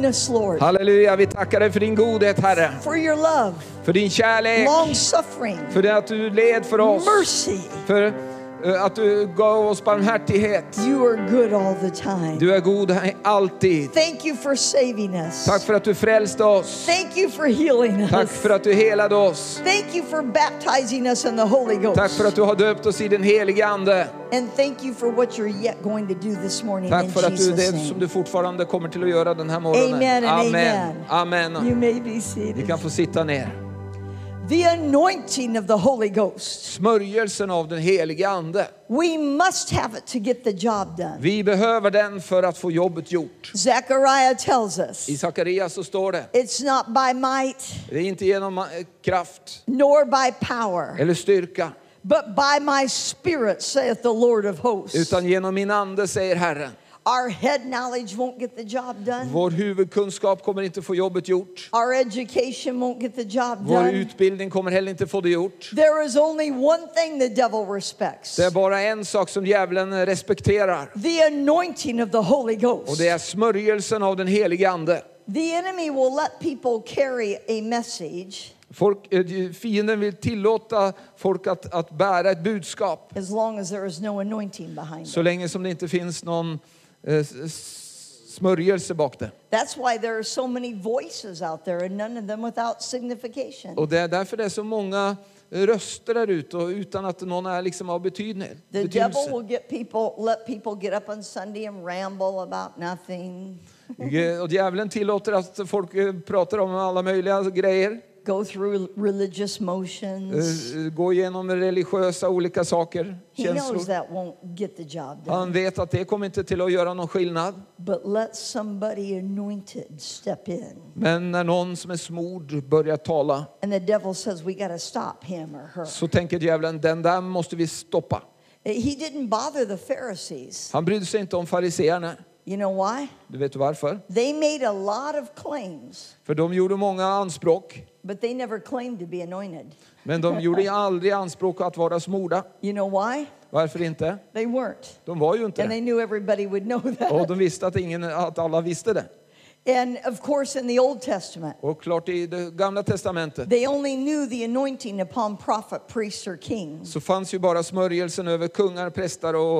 goodness, Lord, Halleluja, vi tackar dig för din godhet Herre. for your love, För din kärlek, long suffering, för att du led för oss. mercy. För att du gav oss barmhärtighet. You are good all the time. Du är god alltid. Thank you for saving us. Tack för att du frälste oss. Thank you for healing Tack us. för att du helade oss. Thank you for baptizing us in the Holy Ghost. Tack för att du har döpt oss i den helige Ande. And thank you for what you're yet going to do this morning Tack för att du det som du fortfarande kommer till att göra den här morgonen. Amen and Amen. amen. Amen. You may be seated. kan få sitta ner. The anointing of the Holy Ghost. Smörjelsen av den helige Ande. We must have it to get the job done. Vi behöver den för att få jobbet gjort. Zechariah tells us I Sakarias så står det, it's not by might det är inte genom eh, kraft nor by power, eller styrka, but by my spirit, saith the Lord of hosts. utan genom min ande, säger Herren. Our head knowledge won't get the job done. Vår huvudkunskap kommer inte få jobbet gjort. Our education won't get the job Vår done. utbildning kommer heller inte få det gjort. There is only one thing the devil respects Det är bara en sak som djävulen respekterar. the anointing of the Holy Och Ghost. det är smörjelsen av den helige Ande. The enemy will let people carry a message Folk, eh, fienden vill tillåta folk att, att bära ett budskap as long as there is no anointing behind så länge som det inte finns någon smörjelse bak det. That's why there are so many voices out there and none of them without signification. Och det är därför det är så många röster där ute och utan att någon är liksom av betydelse. The devil will get people, let people get up on Sunday and ramble about nothing, Och djävulen tillåter att folk eh, pratar om alla möjliga grejer. Go through religious motions. Eh, Gå igenom religiösa olika saker, He knows känslor. that won't get the job done. Han vet att det kommer inte till att göra någon skillnad. But let somebody anointed step in. Men när någon som är smord börjar tala And the devil says, we got to stop him or her. så tänker djävulen, den där måste vi stoppa. He didn't bother the Pharisees. Han brydde sig inte om fariseerna. You know why? Du vet varför? They made a lot of claims, För de gjorde många anspråk. but they never claimed to be anointed. Men de gjorde aldrig anspråk att vara smorda. You know why? Varför inte? They weren't. De var ju inte And they knew everybody would know Och that. de visste att, ingen, att alla visste det. And of course, in the Old Testament, Och klart i det gamla testamentet they only knew the anointing upon prophet, priest, or king. så fanns ju bara smörjelsen över kungar, präster och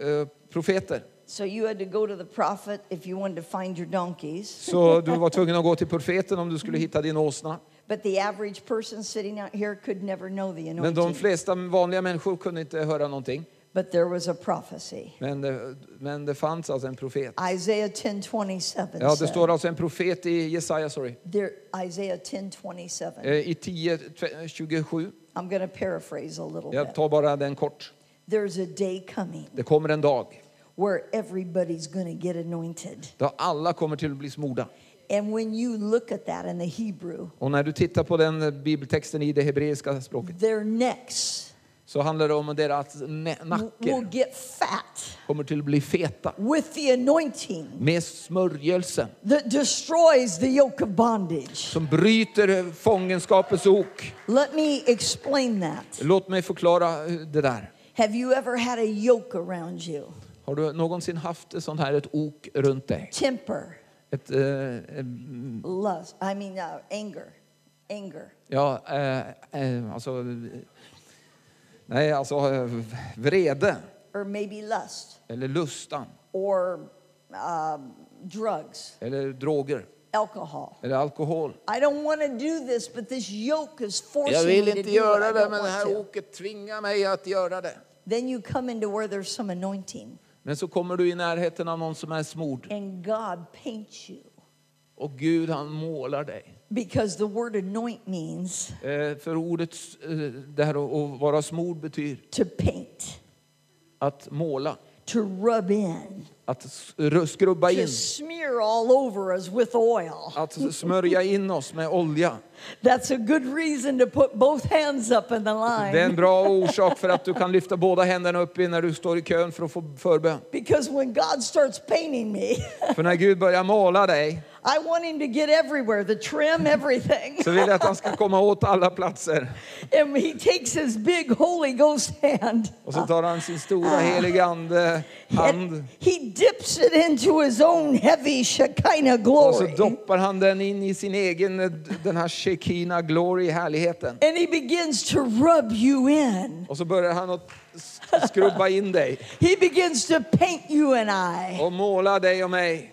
eh, profeter. So you had to go to the prophet if you wanted to find your donkeys. Så du var tvungen att gå till profeten om du skulle hitta din åsna. But the average person sitting out here could never know the Men de anointing. flesta vanliga människor kunde inte höra någonting. But there was a prophecy. Men det, men det fanns alltså en profet. Isaiah 10:27 Ja, det står alltså en profet i Jesaja, sorry. there, Isaiah 10:27. Eh, I 10, tve- 27. I'm going to paraphrase a little Jag bit. tar bara den kort. There's a day coming Det kommer en dag where everybody's going to get anointed. då alla kommer till att bli smorda. And when you look at that in the Hebrew, Och när du tittar på den eh, bibeltexten i det hebreiska språket their necks så handlar det om deras nä- will nacke get fat kommer till att bli feta with the anointing med smörjelsen that destroys the yoke of bondage. som bryter fångenskapets ok. Let me explain that. Låt mig förklara eh, det där. Have you ever had a yoke around you? Har du någonsin haft ett sånt här ett ok runt dig? Temper, Ett, eh, lust, I mean uh, anger, anger. ja, eh, eh, alltså, nej, alltså eh, vrede or maybe lust eller lustan or um, drugs, eller droger alcohol. eller alkohol. I don't want to do this, but this yoke is forcing Jag vill me to inte göra det, men det här oket tvingar mig att göra det. Then you come into where there's some anointing, Men så kommer du i närheten av någon som är smord and God paints you och Gud han målar dig. because the word anoint means Eh, För ordet, eh, det här att vara smord betyder to paint, att måla, to rub in, att skrubba in, to smear all over us with oil. att smörja in oss med olja. That's a good reason to put both hands up in the Det är en line. bra orsak för att du kan lyfta båda händerna upp när du står i kön för att få förbön. Because when God starts painting me, För när Gud börjar måla dig I want him to get everywhere, the trim, everything. så vill jag att han ska komma åt alla platser. And he takes his big Holy Ghost hand Och så tar han sin stora helige ande hand and he dips it into his own heavy Shekinah och så glory. doppar han den in i sin egen, den här Shekina glory, härligheten. And he begins to rub you in. Och så börjar han att skrubba in dig He begins to paint you and I. och måla dig och mig.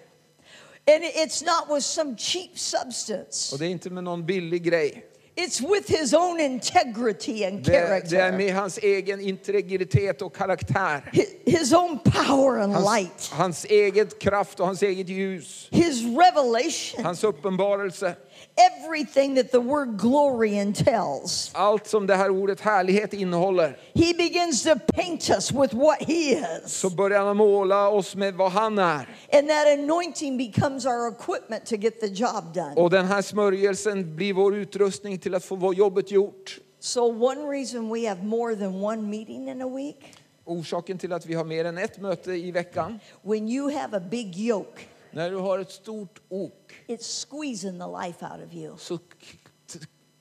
And it's not with some cheap substance. Och det är inte med någon billig grej. It's with his own integrity and Det, det är character. med hans egen integritet och karaktär. Hi- His own power and Hans, light. hans eget kraft och hans eget ljus. His revelation. Hans uppenbarelse. Everything that the word glory entails. Allt som det här ordet härlighet innehåller. He begins to paint us with what he is. Så börjar han måla oss med vad han är. And that anointing becomes our equipment to get the job done. Och den här smörjelsen blir vår utrustning till att få jobbet gjort. So, one reason we have more than one meeting in a week, Orsaken till att vi har mer än ett möte i veckan. when you have a big yoke, När du har ett stort ok it's squeezing the life out of you. så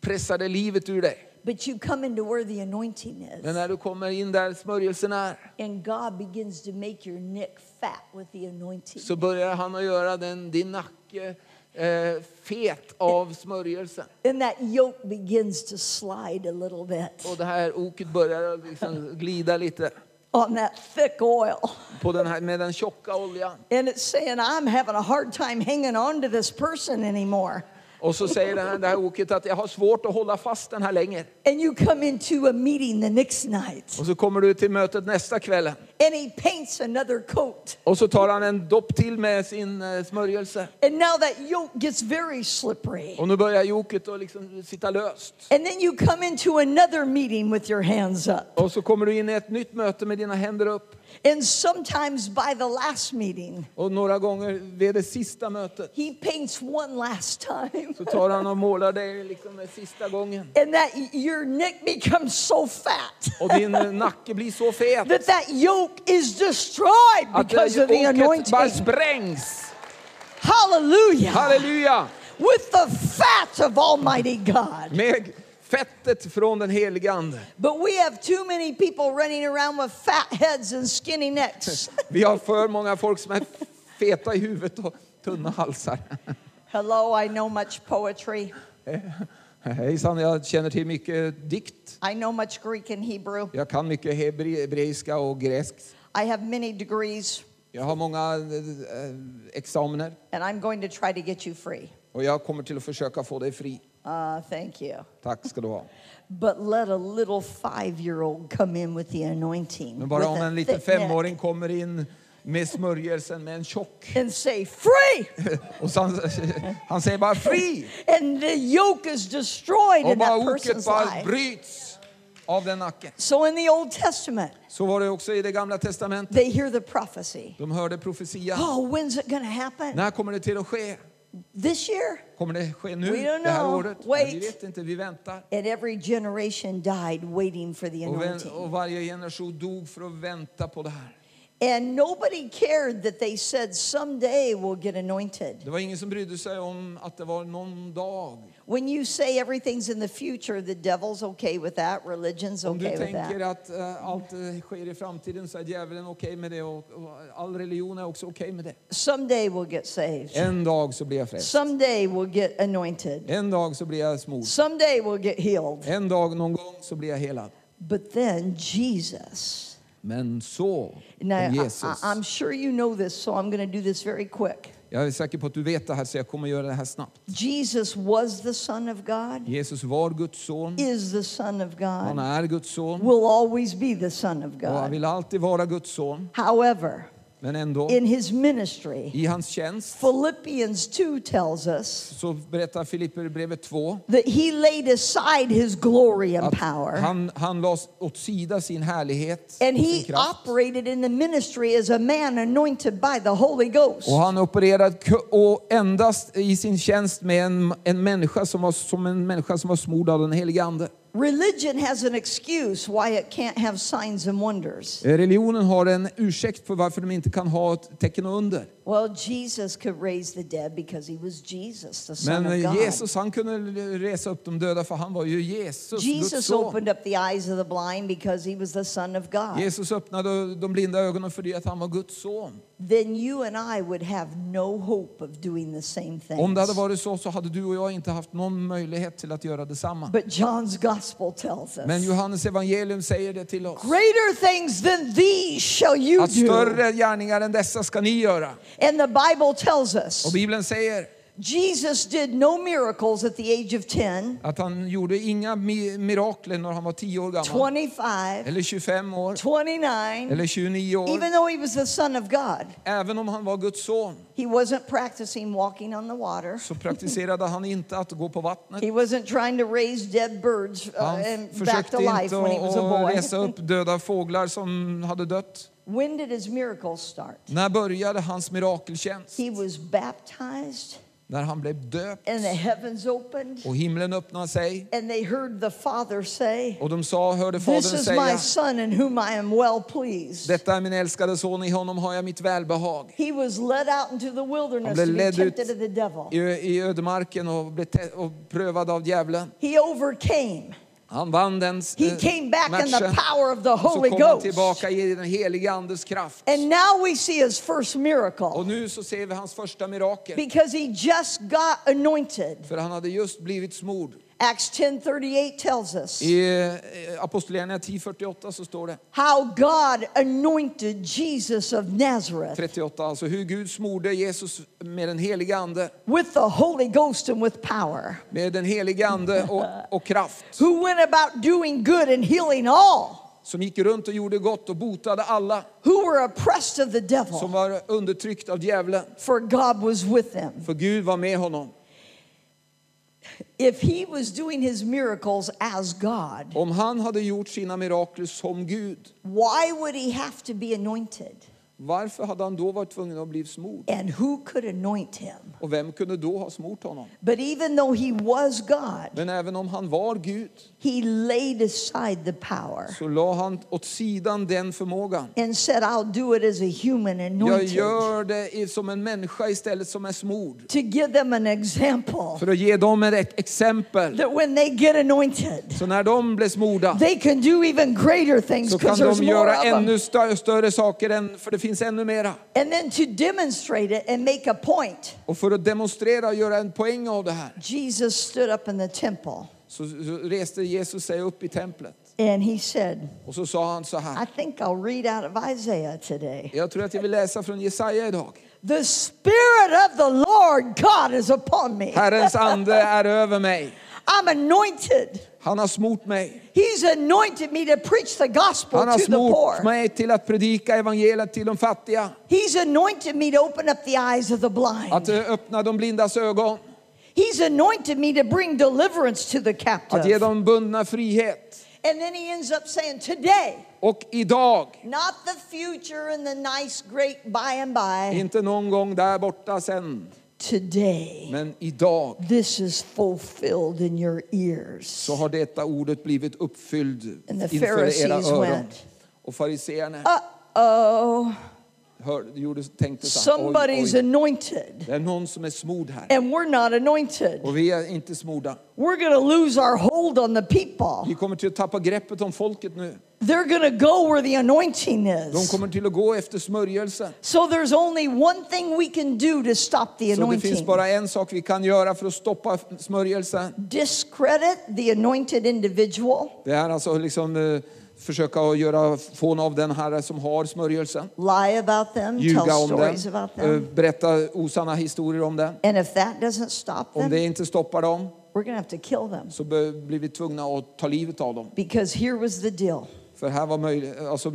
pressar det livet ur dig. But you come into where the anointing Men is, när du kommer in där smörjelsen är and God begins to make your neck fat with the anointing. så börjar han att göra den, din nacke eh, fet av smörjelsen. And that yoke begins to slide a little bit Och det här oket börjar liksom glida lite on that thick oil. på den här, med den tjocka oljan. And it's saying, I'm having a hard time hanging on to this person anymore. Och så säger den här, det här oket att jag har svårt att hålla fast den här längre. And you come into a meeting the next night, Och så kommer du till mötet nästa kväll. And he paints another coat. Och så tar han en dopp till med sin eh, smörjelse. And now that yoke gets very slippery. Och nu börjar joket att liksom sitta löst. And then you come into another meeting with your hands up. Och så kommer du in i ett nytt möte med dina händer upp. And sometimes by the last meeting, Och några gånger vid det sista mötet he paints one last time. så tar han och målar dig liksom den sista gången. And that your neck becomes so fat Och din eh, nacke blir så fet that that yoke is destroyed because of the anointing. Hallelujah. Halleluja! With the fat of Almighty God. Med fettet från den helige Ande. But we have too many people running around with fat heads and skinny necks. Vi har för många folk som är feta i huvudet och tunna halsar. Hello, I know much poetry. Eh, Hejsan, jag känner till mycket dikt. I know much Greek and Hebrew. Jag kan mycket hebre- hebreiska och grekiskt. I have many degrees, Jag har många eh, examiner and I'm going to try to get you free. och jag kommer till att försöka få dig fri. Uh, thank you. Tack ska du ha. But let a little five year old come in with the anointing. Men bara om en liten femåring kommer in med smörjelsen med en tjock And say, Free! och han, han säger bara fri And the yoke is destroyed och in bara that person's bara life. bryts av den nacken. So in the Old Testament, Så var det också i det gamla testamentet. they hear the prophecy. De hörde profetian. Oh, when's it to happen? När kommer det till att ske? This year? Kommer det ske nu, We don't det här know. året? Wait. Nej, vi vet inte, vi väntar. And every generation died waiting for the Och, vän, anointing. och varje generation dog för att vänta på det här. And nobody cared that they said someday we'll get anointed. Det var ingen som brydde sig om att det var någon dag. When you say everything's in the future, the devil's okay with that, religion's Om du okay with tänker that. att eh, allt eh, sker i framtiden så är djävulen okej med det och, och all religion är också okej med det. Someday we'll get saved. En dag så blir jag frälst. Someday we'll get anointed. En dag så blir jag smord. Someday we'll get healed. En dag någon gång så blir jag helad. But then Jesus. Men så Now, kom I- Jesus. I'm sure you know this, so I'm going to do this very quick. Jag är säker på att du vet det här så jag kommer göra det här snabbt. Jesus was the Son of God, Jesus var Guds son. is the Son of Han God, är Guds son. will always be the Son of Och han God. vill alltid vara Guds son. However, Men ändå, in his ministry, i hans tjänst Philippians 2 tells us så berättar Filipperbrevet 2 that he laid aside his glory and power. han, han la åt sida sin härlighet And och he sin kraft. operated in the ministry as a man anointed by the Holy Ghost. Och han opererade och endast i sin tjänst med en, en människa som var som en människa som var smord av den helige Ande. Religion has an excuse why it can't have signs and wonders. Eh, Religionen har en ursäkt för varför de inte kan ha tecken och under. Well, Jesus could raise the dead because he was Jesus, the Son Men of eh, God. Jesus han kunde resa upp de döda för han var ju Jesus, Jesus opened up the eyes of the blind because he was the Son of God. Jesus öppnade de blinda ögonen för det att han var Guds son. Then you and I would have no hope of doing the same Om det hade varit så så hade du och jag inte haft någon möjlighet till att göra detsamma. But John's gospel tells us Men Johannes evangelium säger det till oss. greater things than these shall you Att do. större gärningar än dessa ska ni göra. And the Bible tells us Och Bibeln säger Jesus did no miracles at the age of 10, att han gjorde inga mi- mirakler när han var 10 år gammal. 25, Eller 25 år. 29, Eller 29 år. even though he was the Son of God. Även om han var Guds son He wasn't practicing walking on the water. så praktiserade han inte att gå på vattnet. He wasn't trying to raise dead birds uh, and back to life when he was a att boy. resa upp döda fåglar som hade dött. When did his miracles start? När började hans mirakeltjänst? He was baptized När han blev döpt and the heavens opened och himlen öppnade sig and they heard the Father say, och de sa, hörde This Fadern is my säga son in whom I am well pleased. Detta är min älskade son, i honom har jag mitt välbehag. He was led out into the wilderness Han to blev be ledd ut tempted of the devil. i, i ödemarken och blev och prövad av djävulen. Han vann den He eh, came back in the matchen. power of the Och så Holy kom han tillbaka i den heliga andes kraft. And now we see his first Och miracle nu så ser vi hans första mirakel. because he just got anointed. För han hade just blivit smord. Acts 10:38 tells us I eh, Apostlagärningarna 10.48 så står det, how God anointed Jesus of Nazareth 38, alltså hur Gud smorde Jesus med den heliga ande, with the Holy Ghost and with power, med den heliga ande och, och kraft. who went about doing good and healing all Som gick runt och gjorde gott och botade alla who were oppressed of the som devil, var undertryckt av djävulen. for God was with them. För Gud var med honom. If he was doing his miracles as God, Om han hade gjort sina som Gud, why would he have to be anointed? Varför hade han då varit tvungen att bli smord? And who could anoint him? Och vem kunde då ha smort honom? But even though he was God, Men även om han var Gud he laid aside the power så la han åt sidan den förmågan. and said, I'll do it as a human Jag gör det som en människa istället som är smord. to give them an example För att ge dem ett exempel. that when they get anointed, Så när de blev smorda they can do even greater things så kan because there's de more göra of them. ännu stö- större saker, än, för det finns ännu mera. And then to demonstrate it and make a point, Och för att demonstrera och göra en poäng av det här Jesus stood up in the temple så, så reste Jesus sig upp i templet. and he said, Och så sa han så I här. think I'll read out of Isaiah today. Jag tror att jag vill läsa från Jesaja idag. The Spirit of the Lord God is upon me. Herrens ande är över mig. I'm anointed. Han har smort mig. He's anointed me to preach the gospel Han har to the smort poor. mig till att predika evangeliet till de fattiga. He's anointed me to open up the eyes of the Att blind. eh, öppna de blindas ögon. He's anointed me to bring deliverance to the Att ge captive. de bundna frihet. And then he ends up saying, Today, Och idag, not the future and the nice, great by and by, inte någon gång där borta sen, today, men idag this is fulfilled in your ears. så har detta ordet blivit uppfylld And the inför era Pharisees öron. went, Och Uh-oh, gjorde, tänkte så här, oj, somebody's oj, anointed, det är någon som är smord här. and we're not anointed. Och vi är inte smorda. We're going to lose our hold on the Vi people. kommer till att tappa greppet om folket nu. They're going to go where the anointing De is. kommer till att gå efter smörjelsen. So there's only one thing we can do to stop the Så det finns anointing bara en sak vi kan göra för att stoppa smörjelsen. discredit the anointed individual, Det är alltså liksom eh, försöka att göra fån av den herre som har smörjelsen. lie about them, Ljuga tell om stories den, about eh, them. berätta osanna historier om den. And if that doesn't stop Om det them, inte stoppar dem we're to have to kill them. så blir vi tvungna att ta livet av dem. Because here was the deal För här var möjligt, alltså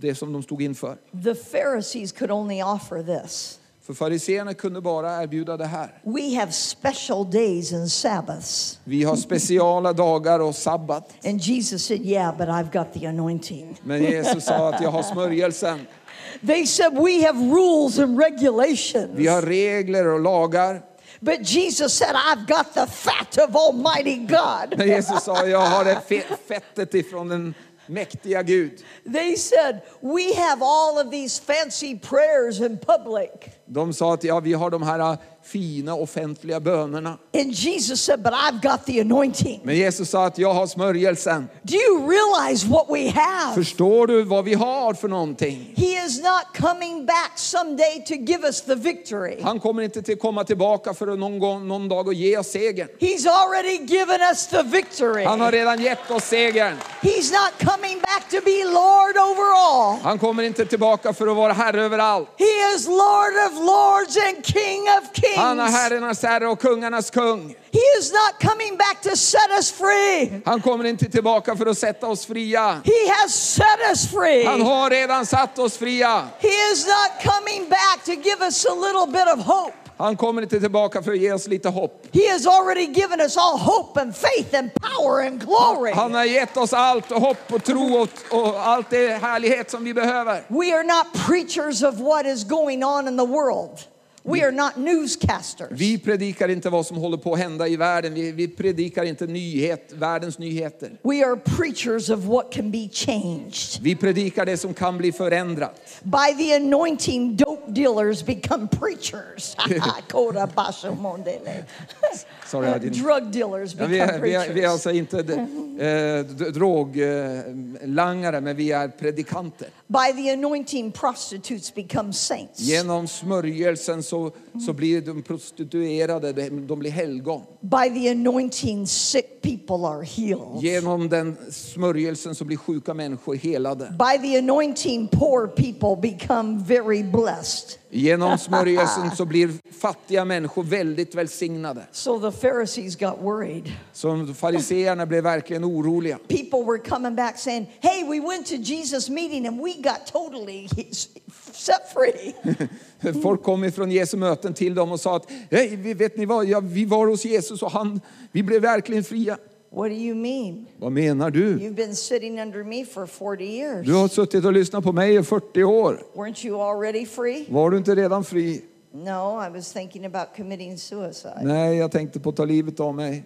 det som de stod inför. the Pharisees could only offer this. För fariséerna kunde bara erbjuda det här. We have special days and Sabbaths. Vi har speciala dagar och sabbat. And Jesus said, Yeah, but I've got the anointing. Men Jesus sa att jag har smörjelsen. They said, We have rules and regulations. Vi har regler och lagar. But Jesus said, I've got the fat of Almighty God. Men Jesus sa, jag har det fe- fettet ifrån den mäktiga Gud. They said, We have all of these fancy prayers in public. De sa att ja, vi har de här fina offentliga bönerna. And Jesus said, But I've got the anointing. Men Jesus sa att jag har smörjelsen. Do you realize what we have? Förstår du vad vi har för någonting? He is not coming back someday to give us the victory. Han kommer inte till komma tillbaka för att någon, gång, någon dag och ge oss segern. He's already given us the victory. Han har redan gett oss segern. He's not coming back to be Lord over all. Han kommer inte tillbaka för att vara herre över allt. He is Lord of lords and King of kings. Han är herrarnas herre och kungarnas kung. He is not coming back to set us free. Han kommer inte tillbaka för att sätta oss fria. He has set us free. Han har redan satt oss fria. He is not coming back to give us a little bit of hope. Han kommer inte tillbaka för att ge oss lite hopp. He has already given us all hope and faith and power and glory. Han har gett oss allt och hopp och tro och, och allt det härlighet som vi behöver. We are not preachers of what is going on in the world. We are not newscasters. Vi predikar inte vad som håller på att hända i världen. Vi, vi predikar inte nyhet, världens nyheter. We are preachers of what can be changed. Vi predikar det som kan bli förändrat. By the anointing, dope dealers become preachers. Sorry, didn't- Drug dealers Ja, vi, become är, vi, är, vi är alltså inte eh, d- droglangare, men vi är predikanter. By the anointing, prostitutes become saints. Genom smörjelsen så, så blir de prostituerade, de de blir helgon. By the anointing, sick people are healed. Genom den smörjelsen så blir sjuka människor helade. By the anointing, poor people become very blessed. Genom smörjelsen så blir fattiga människor väldigt välsignade. So the Pharisees got worried. Så fariseerna blev verkligen oroliga. People were coming back saying, Hey, we went to Jesus' meeting and we got totally set free. Folk kom ifrån Jesu möten till dem och sa att Hej, vet ni vad, ja, vi var hos Jesus och han, vi blev verkligen fria. What do you mean? Vad menar du? You've been sitting under me for 40 years. Du har suttit och lyssnat på mig i 40 år. Weren't you already free? Var du inte redan fri? No, I was thinking about committing suicide. Nej, jag tänkte på att ta livet av mig.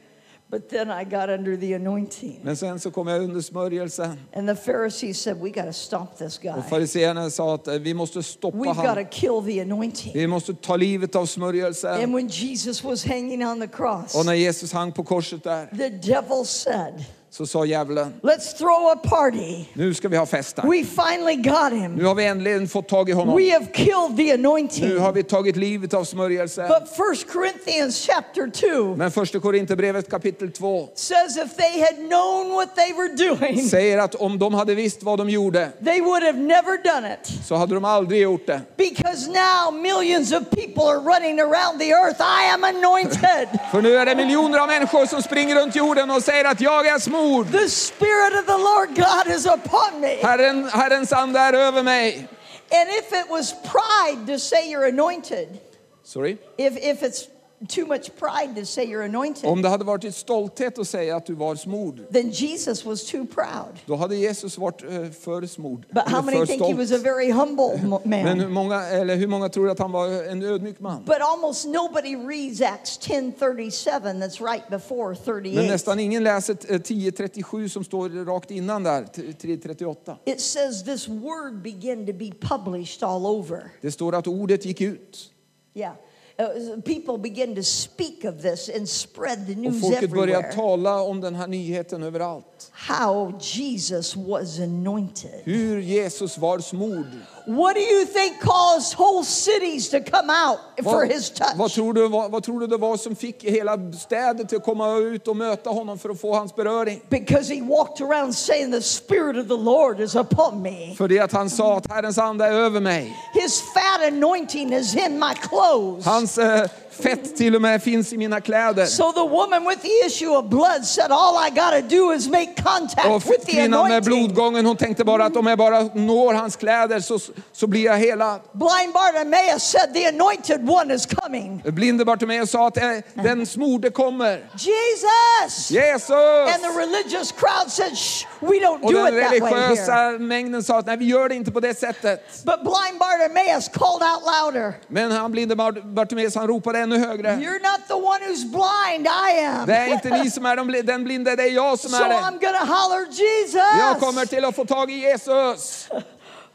But then I got under the anointing. Men sen så kom jag under smörjelsen. And the Pharisees said, We got to stop this guy. Och fariseerna sa att vi måste stoppa We've got to kill the anointing. Vi måste ta livet av smörjelsen. And when Jesus was hanging on the cross, Och när Jesus hang på korset där the devil said, så sa djävulen, Let's throw a party. nu ska vi ha fest här. We finally got him. Nu har vi äntligen fått tag i honom. We have killed the anointing. Nu har vi tagit livet av smörjelsen. But First Corinthians chapter 2 Men första Korinthierbrevet kapitel 2 says if they had known what they were doing, säger att om de hade visst vad de gjorde they would have never done it. så hade de aldrig gjort det. Because now millions of people are running around the earth. I am anointed. För nu är det miljoner av människor som springer runt jorden och säger att jag är smord. The Spirit of the Lord God is upon me. Herren, Herrens ande er är över mig. And if it was pride to say you're anointed, Sorry. if, if it's too much pride to say you're anointed, Om det hade varit ett stolthet att säga att du var smord, then Jesus was too proud. då hade Jesus varit eh, för smord. But how many think he was a very humble mo- Men hur man? många, eller hur många tror att han var en ödmjuk man? But almost nobody reads Acts 10:37 that's right before Men 38. nästan ingen läser eh, 10.37 som står rakt innan där, 3.38. It says this word began to be published all over. Det står att ordet gick ut. Yeah. Uh, people began to speak of this and spread the Och news folket började everywhere. tala om den här nyheten överallt. How Jesus was anointed. Hur Jesus var smord. What do you think caused whole cities to come out for his touch? vad, tror du, vad, vad tror du det var som fick hela städer till att komma ut och möta honom för att få hans beröring? Because he walked around saying, The Spirit of the Lord is upon me. För det att han sa att Herrens ande är över mig. His fat anointing is in my clothes. Hans eh, fett till och med finns i mina kläder. So the woman with the issue of blood said, All I got to do is make contact Och with the kvinnan med anointing. blodgången, hon tänkte bara att om jag bara når hans kläder så, så blir jag helad. Blind Bartimaeus said, The anointed one is coming. Blinde Bartimeus sa att eh, den smorde kommer. Jesus! Jesus! And the religious crowd said, Shh, we don't Och do den it that way here. religiösa mängden sa att nej, vi gör det inte på det sättet. But blind Bartimaeus called out louder, Men han blinde Bart- Bartimeus han ropade ännu högre. You're not the one who's blind, I am. Det är inte ni som är de den blinde, det är jag som So är det. I'm gonna holler, Jesus! Jag kommer till att få tag i Jesus.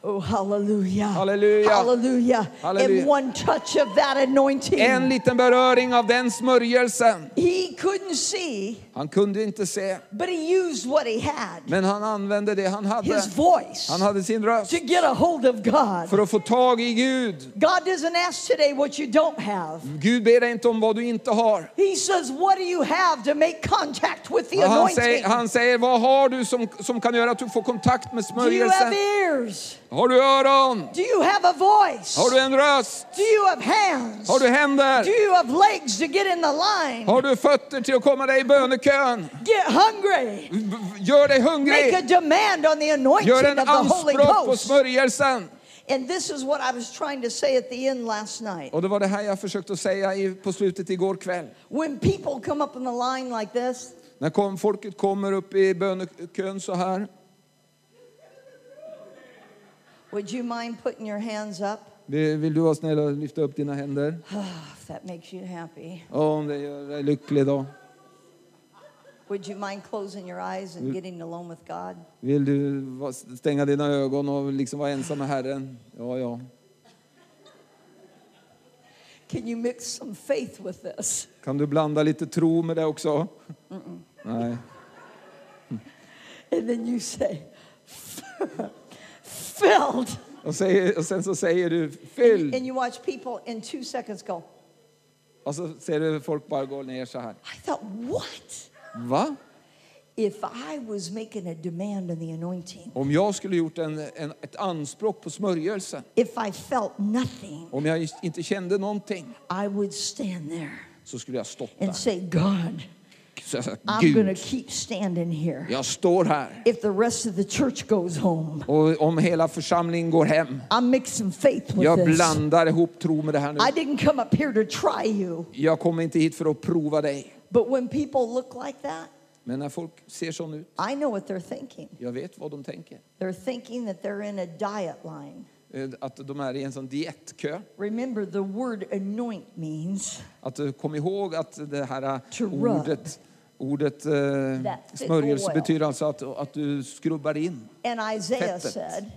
Oh, hallelujah. Hallelujah. Hallelujah. Halleluja. And one touch of that anointing. En liten beröring av den smörjelsen. he couldn't see, Han kunde inte se, but he used what he had men han använde det han hade. his voice Han hade sin röst to get a hold of God. för att få tag i Gud. God doesn't ask today what you don't have. Gud ber dig inte om vad du inte har. He says, What do you have to make contact with the Han anointing? säger, han säger, vad har du som, som kan göra att du får kontakt med do you have smörjelsen? ears? Har du öron? Do you have a voice? Har du en röst? Do you have hands? Har du händer? Do you have legs to get in the line? Har du fötter till att komma dig i bönekön? Get hungry. Gör dig Make a hungrig. demand on the anointing Gör en of the Holy anspråk på smörjelsen. And this is what I was trying to say at the end last night. Och det var det här jag försökte säga på slutet igår kväll. When people come up in the line like this, När folket kommer upp i bönekön så här. would you mind putting your hands up? Vill du vara snäll och lyfta upp dina händer? if that makes you happy. Om det gör dig lycklig då. Would you mind closing your eyes and mm. getting alone with God? Vill du stänga dina ögon och liksom vara ensam med Herren? Ja, ja. Can you mix some faith with this? Kan du blanda lite tro med det också? Nej. And then you say, filled. Och, säger, och sen så säger du fylld. And you watch people in two seconds go, Och så ser du folk bara gå ner så här. I thought, what? Va? If I was making a demand on the anointing, Om jag skulle gjort en, en, ett anspråk på smörjelsen, if I felt nothing, om jag inte kände någonting, I would stand there så skulle jag stått and där. say, God, jag sa, Gud, keep standing here. jag står här. If the rest of the church goes home, Och om hela församlingen går hem, I'm mixing faith with jag this. blandar ihop tro med det här nu. I didn't come up here to try you. Jag kommer inte hit för att prova dig. But when people look like that, Men när folk ser sån ut, I know what they're thinking. jag vet vad de tänker. They're thinking that they're in a diet line. Eh, Att de är i en sån dietkö. Remember, the word anoint means Att eh, kom ihåg att det här eh, To rub. ordet, ordet eh, That thick smörjelse oil. betyder alltså att, att du skrubbar in. And Isaiah Fettet. said,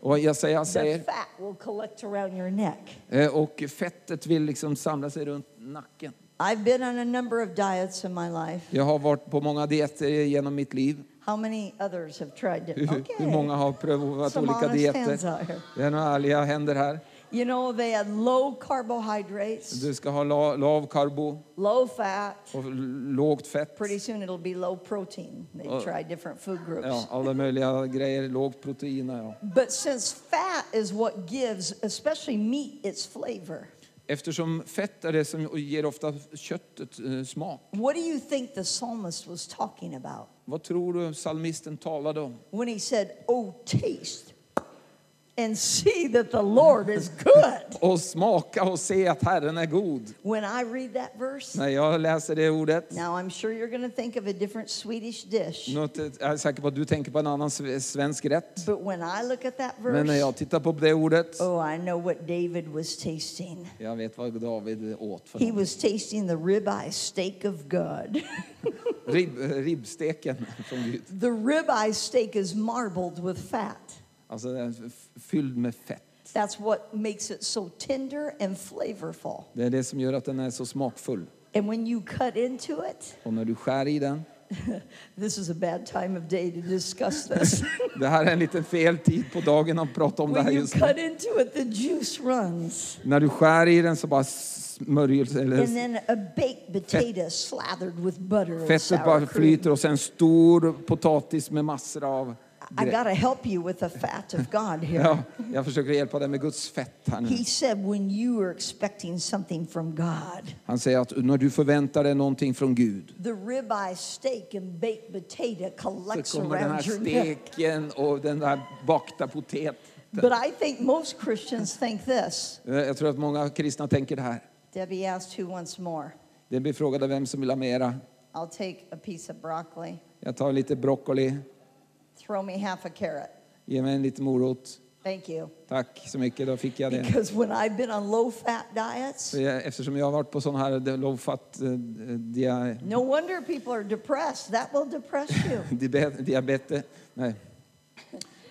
Och Jesaja the säger, fat will collect around your neck. eh, och fettet vill liksom samla sig runt nacken. I've been on a number of diets in my life. Jag har varit på många dieter genom mitt liv. How many others have tried it? Hur, hur många Okay. har provat Some olika dieter? Det är några ärliga händer här. You know, they had low carbohydrates, Du ska ha la, lav karbo low fat. och lågt fett. Pretty soon it'll be low protein. They Oh. try different food groups. Ja, alla möjliga grejer, lågt proteiner. Ja. But since fat is what gives, especially meat, its flavor, Eftersom fett är det som ger ofta köttet eh, smak. what do you think the psalmist was talking about Vad tror du psalmisten talade om? when he said, Oh, taste and see that the Lord is good? Och smaka och se att Herren är god. when I read that verse, När jag läser det ordet, now I'm sure you're going to think of a different Swedish dish. något, eh, jag är säker på att du tänker på en annan sve- svensk rätt. But when I look at that Men när verse, jag tittar på det ordet, oh, I know what David was tasting. jag vet vad David åt för He något. was tasting the ribeye steak of God. Ribb, eh, ribbsteken från Gud. the ribeye steak is marbled with fat. Alltså den är fylld med fett. That's what makes it so tender and flavorful. Det är det som gör att den är så smakfull. And when you cut into it, Och när du skär i den, this is a bad time of day to discuss this. det här är en liten fel tid på dagen att prata om det här when just nu. cut into it, the juice runs. När du skär i den så bara smörjelse, And eller then a baked potato slathered with butter and fettet bara flyter och sen stor potatis med massor av I got to help you with the fat of God here. Ja, jag försöker hjälpa dig med Guds fett här nu. He said, when you are expecting something from God, Han säger att när du förväntar dig någonting från Gud the ribeye steak and baked potato collects så kommer den här around your neck. steken och den där bakta poteten. But I think most Christians think this. Eh, Jag tror att många kristna tänker det här. Debbie asked who wants more. Det blir frågade vem som vill ha mera. I'll take a piece of broccoli. Jag tar lite broccoli, Throw me half a carrot. ge mig en liten morot. Thank you. Tack så mycket, då fick jag det. Because when I've been on low fat diets, jag, eftersom jag har varit på sån här low fat eh, dia, no wonder people are depressed. That will depress you. diabe- diabetes. Nej.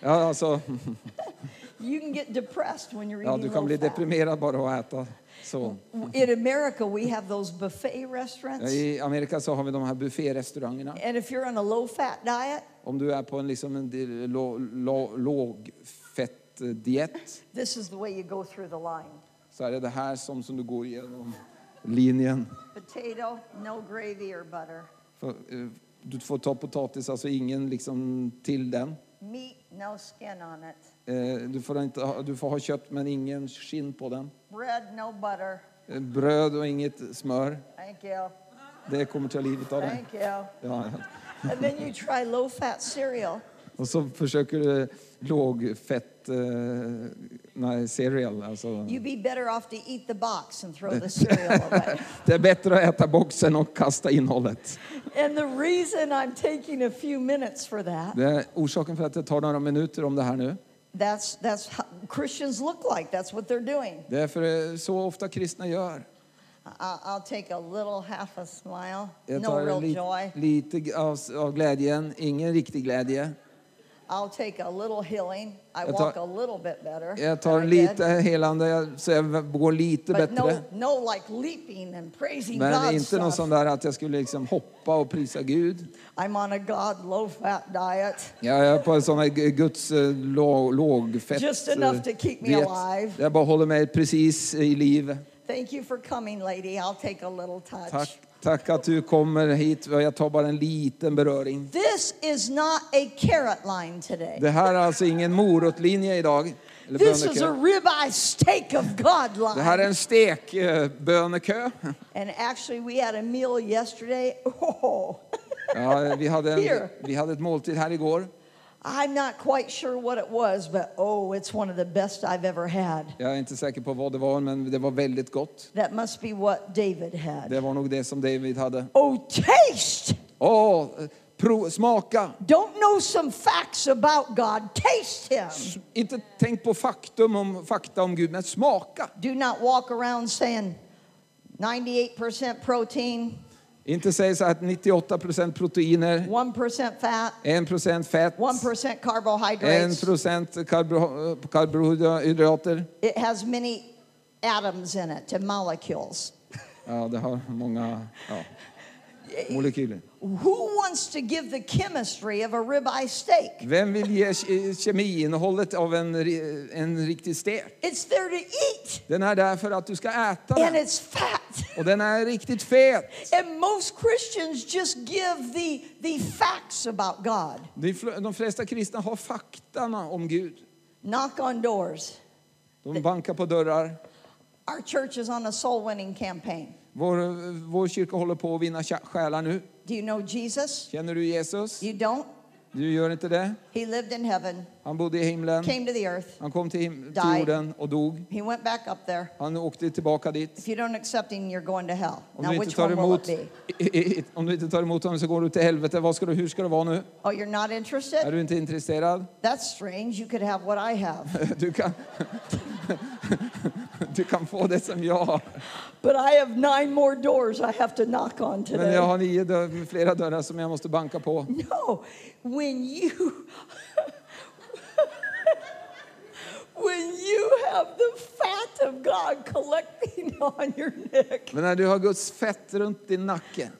Ja, alltså, You can get depressed when you're ja, eating du kan low bli fat. deprimerad bara att äta så. In America, we have those buffet restaurants. I Amerika så har vi de här bufférestaurangerna. And if you're on a low fat diet, Om du är på en, liksom en lo- lo- lågfettdiet this is the way you go through the line. så är det det här som, som du går igenom linjen. Potato, no gravy or butter. För, eh, du får ta potatis, alltså ingen liksom till den. Meat, no skin on it. Eh, Du får, inte ha, du får ha kött men ingen skinn på den. Bread, no butter. Eh, Bröd och inget smör. Thank you. Det kommer ta livet av dig. Thank you. Ja, ja. And then you try low fat cereal. Och så försöker du lågfett eh, nej, cereal. Alltså. You'd be better off to eat the box and throw the cereal away. Det är bättre att äta boxen och kasta innehållet. And the reason I'm taking a few minutes for that, Det är orsaken för att det tar några minuter om det här nu. that's, that's how Christians look like. That's what they're doing. Det är för så ofta kristna gör. I'll take a little half a smile, Jag no tar real li, joy. lite av, av glädjen, ingen riktig glädje. I'll take a little healing. I Jag tar- walk a little bit better. Jag tar lite helande, så jag går lite But no, bättre. no like leaping and praising Men God inte någon sån där att jag skulle liksom hoppa och prisa Gud. I'm on a God low fat diet. Jag är på en sån här Guds eh, lå, lågfett Just enough eh, to keep me diet. alive. Jag bara håller mig precis i liv. Thank you for coming, lady. I'll take a little touch. Tack, tack att du kommer hit. Jag tar bara en liten beröring. This is not a carrot line today. Det här är alltså ingen morotlinje idag. This is a ribeye steak of God Det här är line. en stekbönekö. And actually, we had a meal yesterday. Oh, Ja, vi, hade en, vi hade ett måltid här igår. I'm not quite sure what it was, but oh, it's one of the best I've ever had. Jag är inte säker på vad det var, men det var väldigt gott. That must be what David had. Det var nog det som David hade. Oh, taste! Åh, pro, smaka! Don't know some facts about God. Taste Him. Inte tänk på faktum om, fakta om Gud, men smaka. Do not walk around saying 98% protein, Inte säg så här att 98 procent proteiner, 1% fat, 1 procent fett, 1% 1 carbohydrates. procent karbo- karbohydrater. It has many atoms in it, and molecules. Ja, det har många ja, molekyler. Who wants to give the chemistry of a ribeye steak? Vem vill ge ke- kemiinnehållet av en, en riktig stek? It's there to eat, Den är där för att du ska äta and den. it's fat. Och den är riktigt fet. And most Christians just give the, the facts about God. De De flesta kristna har fakta om Gud. Knock on doors. De bankar på dörrar. Our church is on a soul winning campaign. Vår, vår kyrka håller på att vinna själar nu. Do you know Jesus? Känner du Jesus? You don't? Du gör inte det? He lived in heaven, Han bodde i himlen. came to the earth, Han kom till, him- till Died. jorden och dog. he went back up there. Han åkte tillbaka dit. If you don't accept him, you're going to hell. Om Now, du, inte which tar one will emot, it be? i- i- om du inte tar emot honom så går du till helvete. Vad ska du, hur ska det vara nu? Oh, you're not Är interested? du inte intresserad? That's strange. You could have what I have. Du kan, du kan få det som jag har. But I have nine more doors I have to knock on Men today. jag har nio dörr, flera dörrar som jag måste banka på. No, when you when you have the fat of God collecting on your neck. Men när du har Guds fett runt din nacke.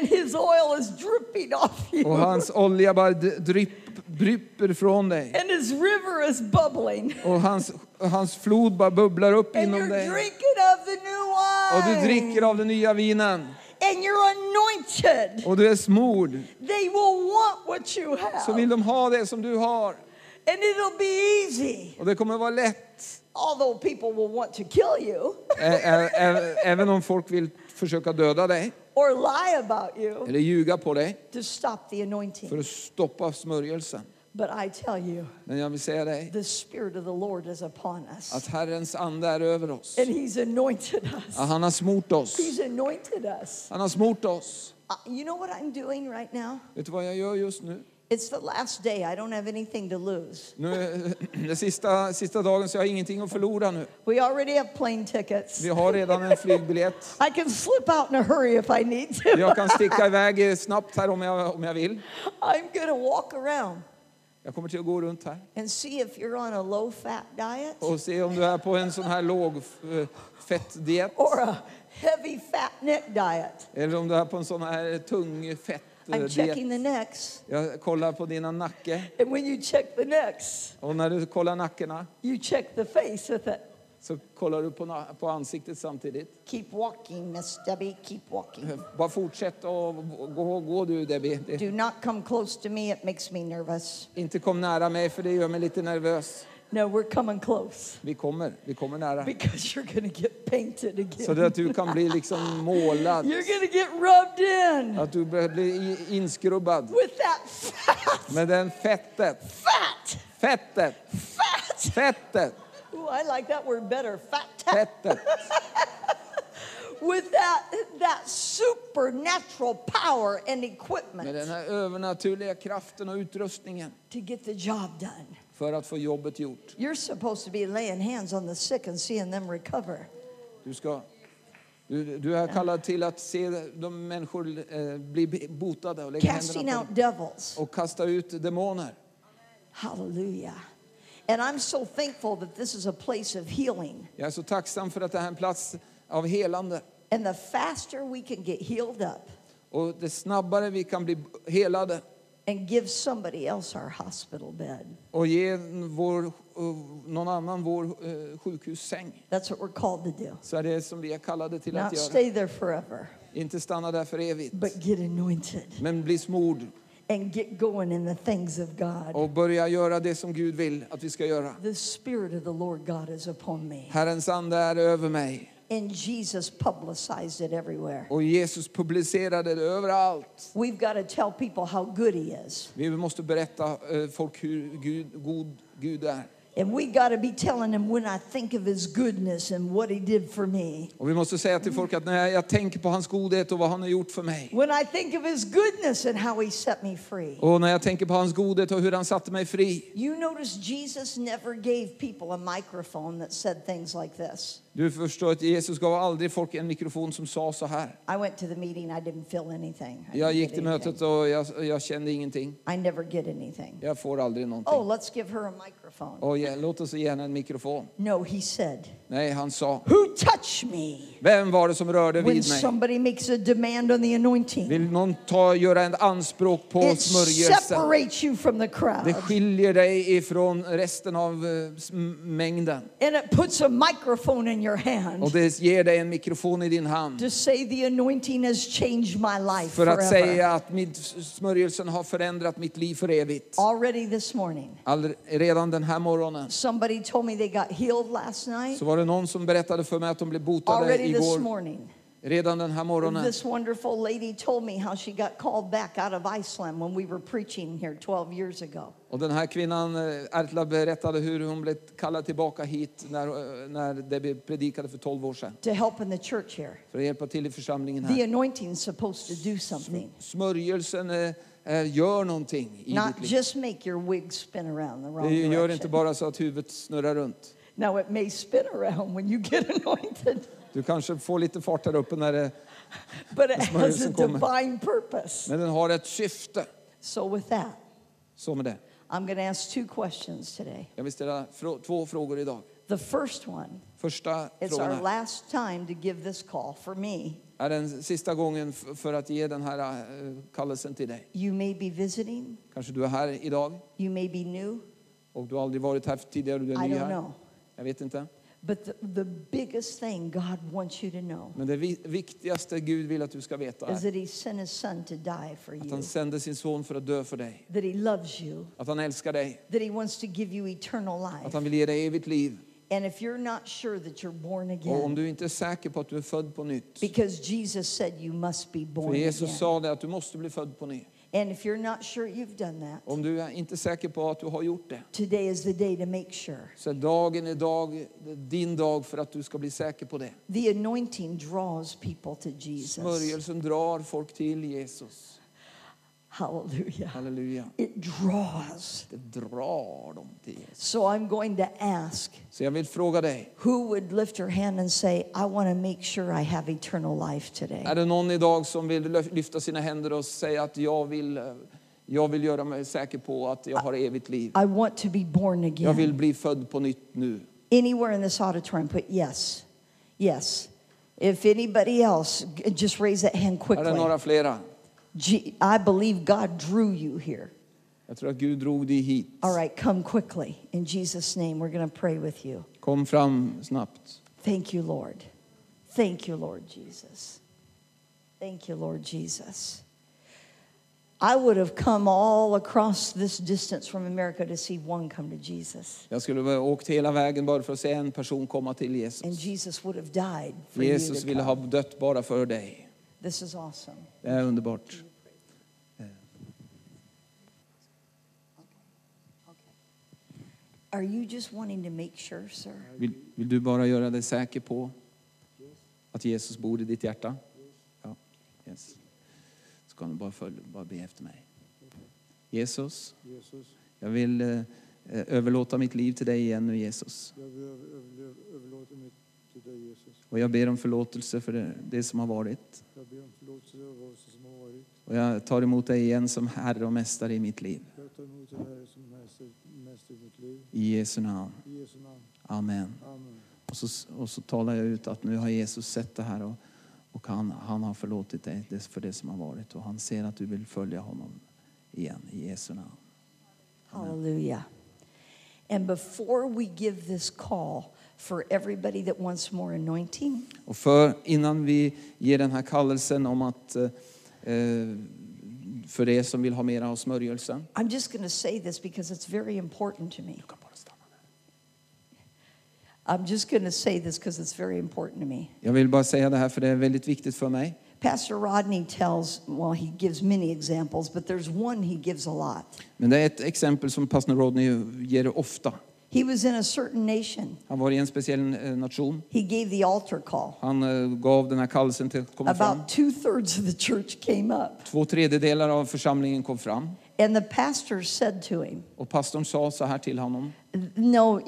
And his oil is dripping off you. Och hans olja bara drypp, drypper från dig. And his river is bubbling. Och hans, hans flod bara bubblar upp and inom you're dig. drinking of the new och du wine. dricker av den nya vinen. And you're anointed, och du är smord. They will want what you så vill have. de ha det som du har. And it'll be easy. Och det kommer vara lätt. Although people will want to kill you Även om folk vill försöka döda dig or lie about you eller ljuga på dig to stop the för anointing. att stoppa smörjelsen. But I tell you, Men jag vill säga dig the Spirit of the Lord is upon us. att Herrens ande är över oss. And He's anointed us. Att han har smort oss. He's anointed us. Han har smort oss. Uh, you know what I'm doing right now? Vet du vad jag gör just nu? It's the last day. I don't have anything to lose. nu är det sista, sista dagen så jag har ingenting att förlora nu. We already have plane tickets. Vi har redan en flygbiljett. I can slip out in a hurry if I need to. Jag kan sticka iväg snabbt här om jag, om jag vill. I'm to walk around Jag kommer till att gå runt här and see if you're on a low fat diet och se om du är på en sån här låg eh, fettdiet or a heavy fat neck diet. eller om du är på en sån här tung I'm fettdiet. checking the necks. Jag kollar på dina nacke And when you check the necks, och när du kollar nackorna you check the face with it. så kollar du på, på ansiktet samtidigt. Keep walking, Miss Debbie. Keep walking. Bara fortsätt och gå, gå du Debbie. Det, Do not come close to me. It makes me nervous. inte kom nära mig för det gör mig lite nervös. No, we're coming close Vi kommer, vi kommer nära. because you're to get painted Så again. att du kan bli liksom målad. You're to get rubbed in Att du börjar bli i- inskrubbad. with that fat, Med den fettet. fat, Fettet. fat. Fettet. Ooh, I like that word better. Fat. Fettet. With that, that supernatural power and Med equipment den här övernaturliga kraften och utrustningen to get the job done. För att få jobbet gjort. You're supposed to be laying hands on the sick and seeing them recover. Du, ska, du, du är kallad till att se de människor eh, bli botade och lägga Casting händerna out på devils. dem och kasta ut demoner. Hallelujah. And I'm so thankful that this is a place of healing. Jag är så tacksam för att det här är en plats av helande. And the faster we can get healed up Och det snabbare vi kan bli helade and give somebody else our hospital bed. och ge vår, eh, någon annan vår eh, sjukhussäng That's what we're called to do. så är det som vi är kallade till att Not göra. stay there forever, Inte stanna där för evigt, but get anointed men bli smord and get going in the things of God. och börja göra det som Gud vill att vi ska göra. The Spirit of the Lord God is upon me. Herrens ande är över mig And Jesus publicized it everywhere. och Jesus publicerade det överallt. We've got to tell people how good He is. Vi måste berätta eh, folk hur Gud, god Gud är. And we got to be telling them when I think of His goodness and what He did for me. Och vi måste säga till folk att när jag tänker på hans godhet och vad han har gjort för mig When I think of His goodness and how He set me free. och när jag tänker på hans godhet och hur han satte mig fri. You notice Jesus never gave people a microphone that said things like this. Du förstår att Jesus gav aldrig folk en mikrofon som sa så här. I went to the meeting, I didn't feel anything. I Jag gick till mötet och jag, jag kände ingenting. I never get anything. Jag får aldrig Oh, någonting. let's give her a microphone. Och ge, låt oss ge henne en mikrofon. No, he said, Nej, han sa. Who touched me? Vem var det som rörde When vid mig? somebody makes a demand on the anointing, Vill någon ta, göra en anspråk på it smörjelsen? separates you from the Det crowd. skiljer dig ifrån resten av eh, mängden. And it puts a microphone in your Och hand det ger dig en mikrofon i din hand. to say the anointing has changed my life För att forever. säga att mitt, smörjelsen har förändrat mitt liv för evigt. Already this morning, All, redan den här morgonen somebody told me they got healed last night. så var det någon som berättade för mig att de blev botade Already this igår. morning, Redan den här morgonen. this wonderful lady told me how she got called back out of Iceland when we were preaching here 12 years ago. Och den här kvinnan, eh, Ertla, berättade hur hon blev kallad tillbaka hit när, eh, när Debbie predikade för 12 år sedan. to help in the church here. För att hjälpa till i församlingen The här. anointing is supposed to do something, Smörjelsen eh, eh, gör någonting i not ditt liv. just make your wig spin around the wrong Det gör inte direction. bara så att huvudet snurrar runt. Now it may spin around when you get anointed, Du kanske får lite fart där uppe när det, but it has a divine purpose. men den har ett syfte. So with that, Så med det. I'm going to ask two questions today. Jag vill ställa frå- två frågor idag. The first one, Första it's frågan our är, last time to give this call for me. är den sista gången för att ge den här eh, kallelsen till dig. You may be visiting, Kanske du är här idag you may be new, och du har aldrig varit här tidigare, du I är ny don't här. know. Jag vet inte. But the, the biggest thing God wants you to know Men det vi- viktigaste Gud vill att du ska veta is är that He sent His Son to die for att you, han sände sin son för att dö för dig. that He loves you, Att han älskar dig. that He wants to give you eternal Att life. han vill ge dig evigt liv. And if you're not sure that you're born Och om again, du inte är säker på att du är född på nytt. because Jesus said you must be För born Jesus again. sa det att du måste bli född på nytt. And if you're not sure you've done that, Om du är inte säker på att du har gjort det. today is the day to make sure. Så dagen är dag, din dag för att du ska bli säker på det. The anointing draws people to Jesus. Smörjelsen drar folk till Jesus. Hallelujah. Halleluja. It draws. Det drar dem till Jesus. So I'm going to ask Så jag vill fråga dig. who would lift their hand and say, I want to make sure I have eternal life today. Är det någon idag som vill lyfta sina händer och säga att jag vill, eh, jag vill göra mig säker på att jag har evigt liv. I want to be born Jag vill again. bli född på nytt nu. Anywhere in this auditorium, put yes. Yes. If anybody else, just raise that hand Är det quickly. några flera? I believe God drew you here. Jag tror att Gud drog dig hit. All right, come quickly. In Jesus' name, we're going to pray with you. Kom fram snabbt. Thank you, Lord. Thank you, Lord Jesus. Thank you, Lord Jesus. I would have come all across this distance from America to see one come to Jesus. Jag skulle ha åkt hela vägen bara för att se en person komma till Jesus. And Jesus. Jesus would have died for you Jesus to ville ha dött bara för dig. This is awesome. Det är underbart. Are you just wanting to make sure, sir? Vill, vill du bara göra dig säker på att Jesus bor i ditt hjärta? Ja. Yes. Ska du bara, följa, bara be efter mig. Jesus, Jesus, jag vill eh, överlåta mitt liv till dig igen nu Jesus. Och jag ber om förlåtelse för det, det som har varit. Jag ber om förlåtelse över vad som har varit. Och jag tar emot dig igen som Herre och Mästare i mitt liv. Jag tar emot dig Herre som mästare, mästare i mitt liv. I Jesu namn. Amen. Och så, och så talar jag ut att nu har Jesus sett det här och, och han, han har förlåtit dig det- för det som har varit. Och han ser att du vill följa honom igen i Jesu namn. Hallelujah. And before we give this call for everybody that wants more anointing, Och för, innan vi ger den här kallelsen om att eh, eh, för er som vill ha mera av smörjelsen. I'm just going to say this because it's very important to me. Du kan bara stanna där. I'm just going to say this because it's very important to me. Jag vill bara säga det här för det är väldigt viktigt för mig. Pastor Rodney tells, well, he gives many examples, but there's one he gives a lot. Men det är ett exempel som pastor Rodney ger ofta. He was in a certain nation. Han var i en speciell eh, nation. He gave the altar call. Han eh, gav den här kallelsen till att komma fram. About two thirds of the church came up. Två tredjedelar av församlingen kom fram. And the pastor said to him, Och pastorn sa så här till honom. No,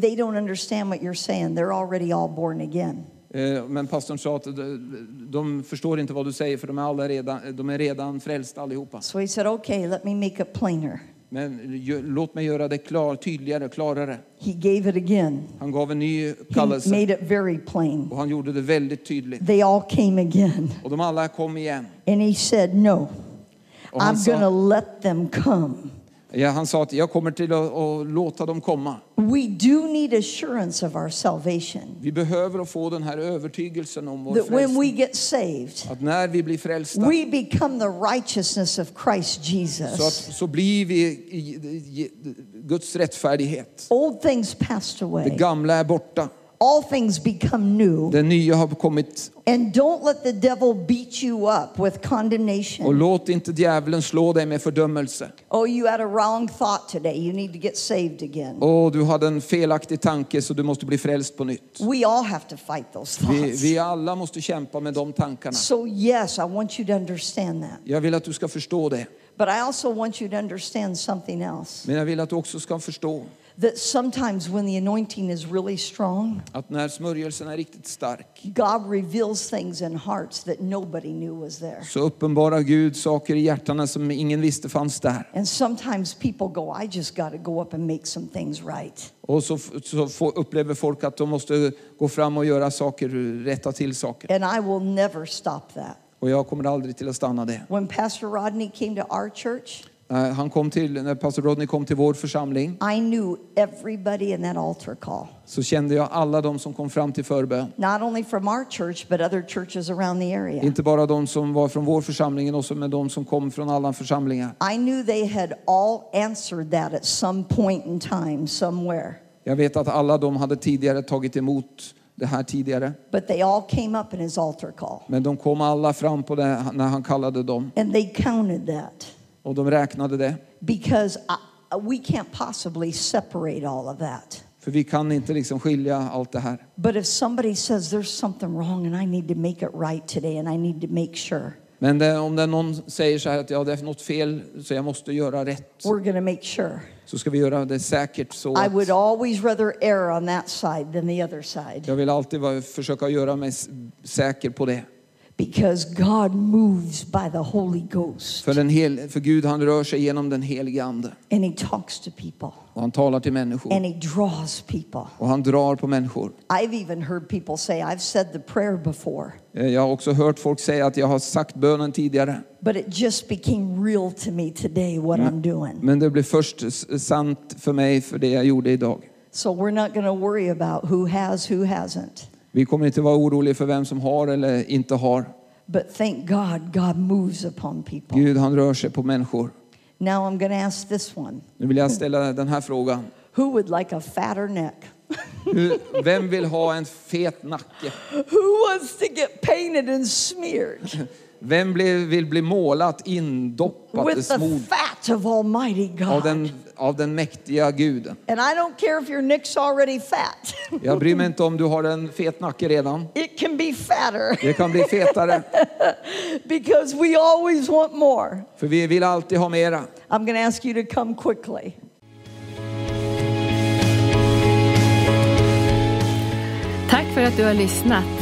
they don't understand what you're saying. They're already all born again. Eh, Men pastorn sa att de, de förstår inte vad du säger för de är, alla redan, de är redan frälsta allihopa. So he said, Okay, let me make it plainer. Men låt mig göra det klar, tydligare, klarare. He gave it again. Han gav en ny He kallelse made it very plain. och han gjorde det väldigt tydligt. They all came again. Och de alla kom igen. And he said, No, I'm going to let them come. Ja, han sa att jag kommer till att, att låta dem komma. We do need assurance of our salvation. Vi behöver att få den här övertygelsen om vår That when we frälsning. get saved, Att när vi blir frälsta we become the righteousness of Christ så, att, Jesus. så blir vi i, i, i Guds rättfärdighet. Old things passed Det away, gamla är borta. All things become new. Det nya har kommit. And don't let the devil beat you up with Och condemnation. låt inte djävulen slå dig med fördömelse. Oh, you had a wrong thought today. You need to get saved again. Och du hade en felaktig tanke så du måste bli frälst på nytt. We all have to fight those Vi, thoughts. vi alla måste kämpa med de tankarna. So, yes, I want you to understand that. Jag vill att du ska förstå det. But I also want you to understand something else Men jag vill att du också ska förstå that sometimes when the anointing is really strong, att när smörjelsen är riktigt stark God reveals things in hearts that nobody knew was there. så uppenbarar Gud saker i hjärtana som ingen visste fanns där. And sometimes people go, I just got to go up and make some things right. Och så, så får, upplever folk att de måste gå fram och göra saker, rätta till saker. And I will never stop that. Och jag kommer aldrig till att stanna det. When Pastor Rodney came to our church, han kom till, när pastor Rodney kom till vår församling I knew everybody in that altar call, så kände jag alla de som kom fram till förbön. not only from our church, but other churches around the area. Inte bara de som var från vår församling, också de som kom från alla församlingar. I knew they had all answered that at some point in time, somewhere. Jag vet att alla de hade tidigare tagit emot det här tidigare. But they all came up in his altar call. Men de kom alla fram på det när han kallade dem. And they counted that Och de räknade det. because I, we can't possibly separate all of that. För vi kan inte liksom skilja allt det här. But if somebody says there's something wrong and I need to make it right today and I need to make sure, Men det, om det någon säger så här att ja, det är något fel så jag måste göra rätt. we're to make sure. Så ska vi göra det säkert så I would att always rather err on that side than the other side jag vill alltid vara, försöka göra mig säker på det. Because God moves by the Holy Ghost För, den hel, för Gud han rör sig genom den helige Ande. and He talks to people Och han talar till människor. and He draws people. Och han drar på människor. I've even heard people say, I've said the prayer before, Eh, Jag har också hört folk säga att jag har sagt bönen tidigare. but it just became real to me today what I'm doing. Men det blev först sant för mig för det jag gjorde idag. So we're not going to worry about who has, who hasn't. Vi kommer inte vara oroliga för vem som har eller inte har. But thank God, God moves upon people. Gud han rör sig på människor. Now I'm going to ask this one Nu vill jag ställa den här frågan. Who would like a fatter neck? Vem vill ha en fet nacke? Who wants to get painted and smeared Vem vill bli målat, indoppat, with the smord fat of Almighty av God? den, av den mäktiga guden? And I don't care if your neck's already fat, Jag bryr mig inte om du har en fet nacke redan. it can be fatter Det kan bli fetare, because we always want more. för vi vill alltid ha mera. I'm going to ask you to come quickly. Tack för att du har lyssnat.